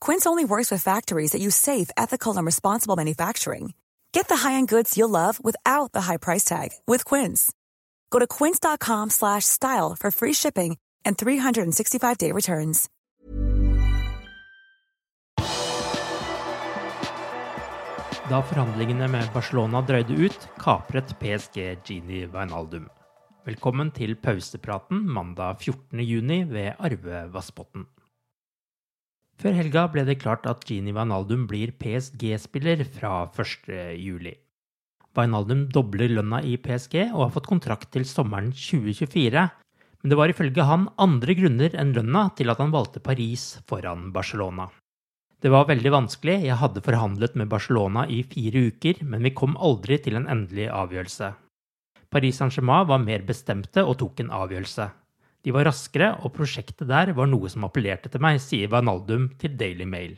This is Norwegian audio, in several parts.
Quince only works with factories that use safe, ethical, and responsible manufacturing. Get the high-end goods you'll love without the high price tag with Quince. Go to quince.com/style for free shipping and 365-day returns. Da forhandlingene med Barcelona drøyde ut, kapret PSG Gini Wijnaldum. Velkommen til pausepraten mandag 14.6 ved Arve Vassbotn. Før helga ble det klart at Gini Wijnaldum blir PSG-spiller fra 1.7. Wijnaldum dobler lønna i PSG og har fått kontrakt til sommeren 2024, men det var ifølge han andre grunner enn lønna til at han valgte Paris foran Barcelona. Det var veldig vanskelig, jeg hadde forhandlet med Barcelona i fire uker, men vi kom aldri til en endelig avgjørelse. Paris Saint-Germain var mer bestemte og tok en avgjørelse. De var raskere, og prosjektet der var noe som appellerte til meg, sier Vanaldum til Daily Mail.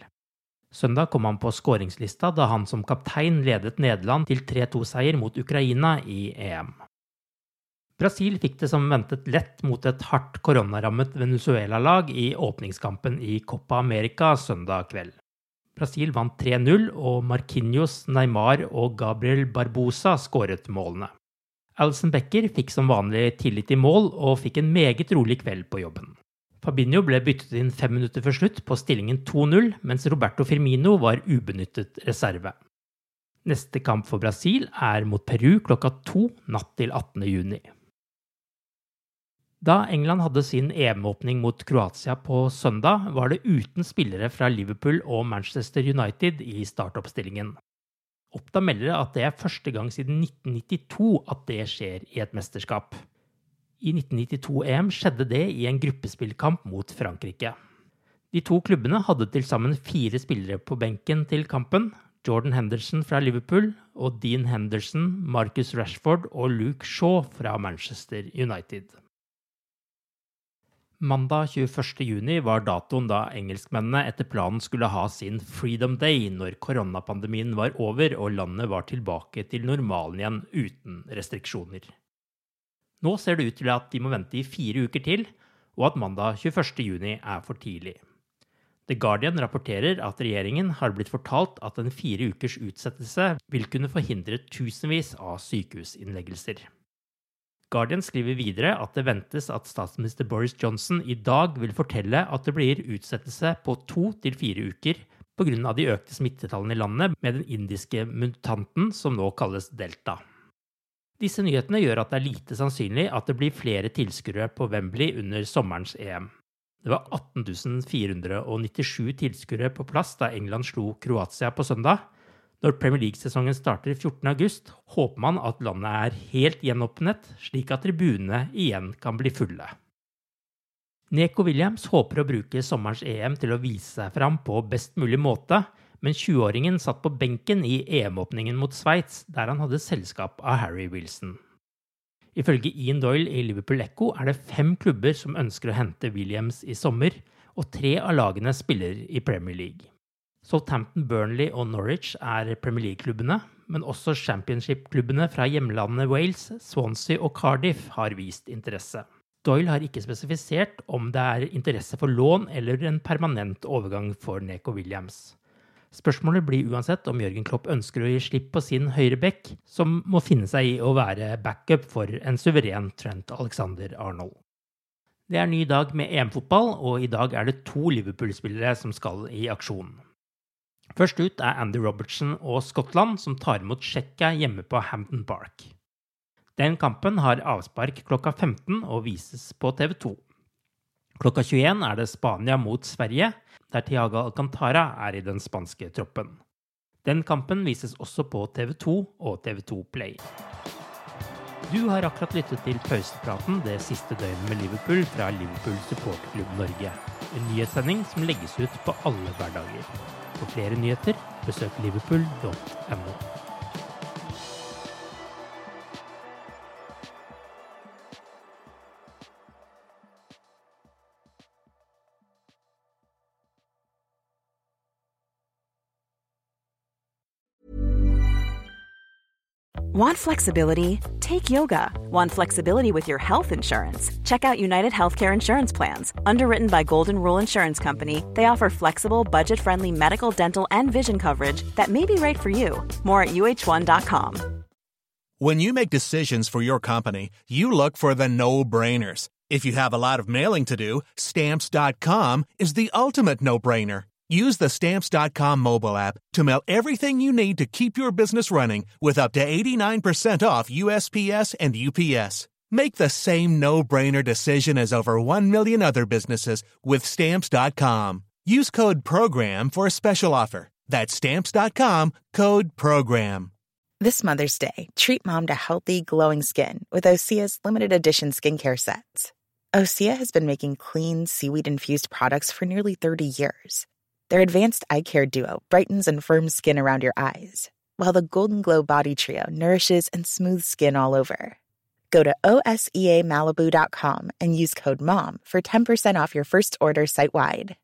Søndag kom han på skåringslista da han som kaptein ledet Nederland til 3-2-seier mot Ukraina i EM. Brasil fikk det som ventet lett mot et hardt koronarammet Venezuela-lag i åpningskampen i Copa America søndag kveld. Brasil vant 3-0, og Marquinhos, Neymar og Gabriel Barbosa skåret målene. Alison Becker fikk som vanlig tillit i mål og fikk en meget rolig kveld på jobben. Fabinho ble byttet inn fem minutter før slutt på stillingen 2-0, mens Roberto Firmino var ubenyttet reserve. Neste kamp for Brasil er mot Peru klokka to natt til 18. juni. Da England hadde sin EM-åpning mot Kroatia på søndag, var det uten spillere fra Liverpool og Manchester United i startoppstillingen. Oppda melder at det er første gang siden 1992 at det skjer i et mesterskap. I 1992-EM skjedde det i en gruppespillkamp mot Frankrike. De to klubbene hadde til sammen fire spillere på benken til kampen. Jordan Henderson fra Liverpool og Dean Henderson, Marcus Rashford og Luke Shaw fra Manchester United. Mandag 21.6 var datoen da engelskmennene etter planen skulle ha sin Freedom Day når koronapandemien var over og landet var tilbake til normalen igjen uten restriksjoner. Nå ser det ut til at de må vente i fire uker til, og at mandag 21.6 er for tidlig. The Guardian rapporterer at regjeringen har blitt fortalt at en fire ukers utsettelse vil kunne forhindre tusenvis av sykehusinnleggelser. Guardian skriver videre at det ventes at statsminister Boris Johnson i dag vil fortelle at det blir utsettelse på to til fire uker pga. de økte smittetallene i landet med den indiske mutanten som nå kalles delta. Disse nyhetene gjør at det er lite sannsynlig at det blir flere tilskuere på Wembley under sommerens EM. Det var 18 497 tilskuere på plass da England slo Kroatia på søndag, når Premier League-sesongen starter 14.8, håper man at landet er helt gjenåpnet, slik at tribunene igjen kan bli fulle. Neko Williams håper å bruke sommerens EM til å vise seg fram på best mulig måte, men 20-åringen satt på benken i EM-åpningen mot Sveits, der han hadde selskap av Harry Wilson. Ifølge Ian Doyle i Liverpool Echo er det fem klubber som ønsker å hente Williams i sommer, og tre av lagene spiller i Premier League. Southampton, Burnley og Norwich er Premier League-klubbene, men også championship-klubbene fra hjemlandet Wales, Swansea og Cardiff har vist interesse. Doyle har ikke spesifisert om det er interesse for lån eller en permanent overgang for Neko Williams. Spørsmålet blir uansett om Jørgen Klopp ønsker å gi slipp på sin høyreback, som må finne seg i å være backup for en suveren Trent Alexander Arnold. Det er ny dag med EM-fotball, og i dag er det to Liverpool-spillere som skal i aksjon. Først ut er Andy Robertson og Skottland, som tar imot Tsjekkia hjemme på Hampton Park. Den kampen har avspark klokka 15 og vises på TV 2. Klokka 21 er det Spania mot Sverige, der Tiago Alcantara er i den spanske troppen. Den kampen vises også på TV 2 og TV2 Play. Du har akkurat lyttet til pausepraten det siste døgnet med Liverpool fra Liverpool supporterklubb Norge. En nyhetssending som legges ut på alle hverdager. For flere nyheter, besøk liverpool.no. Want flexibility? Take yoga. Want flexibility with your health insurance? Check out United Healthcare Insurance Plans. Underwritten by Golden Rule Insurance Company, they offer flexible, budget friendly medical, dental, and vision coverage that may be right for you. More at uh1.com. When you make decisions for your company, you look for the no brainers. If you have a lot of mailing to do, stamps.com is the ultimate no brainer. Use the Stamps.com mobile app to mail everything you need to keep your business running with up to 89% off USPS and UPS. Make the same no brainer decision as over 1 million other businesses with Stamps.com. Use code PROGRAM for a special offer. That's Stamps.com code PROGRAM. This Mother's Day, treat mom to healthy, glowing skin with Osea's limited edition skincare sets. Osea has been making clean, seaweed infused products for nearly 30 years. Their advanced eye care duo brightens and firms skin around your eyes, while the Golden Glow Body Trio nourishes and smooths skin all over. Go to OSEAMalibu.com and use code MOM for 10% off your first order site wide.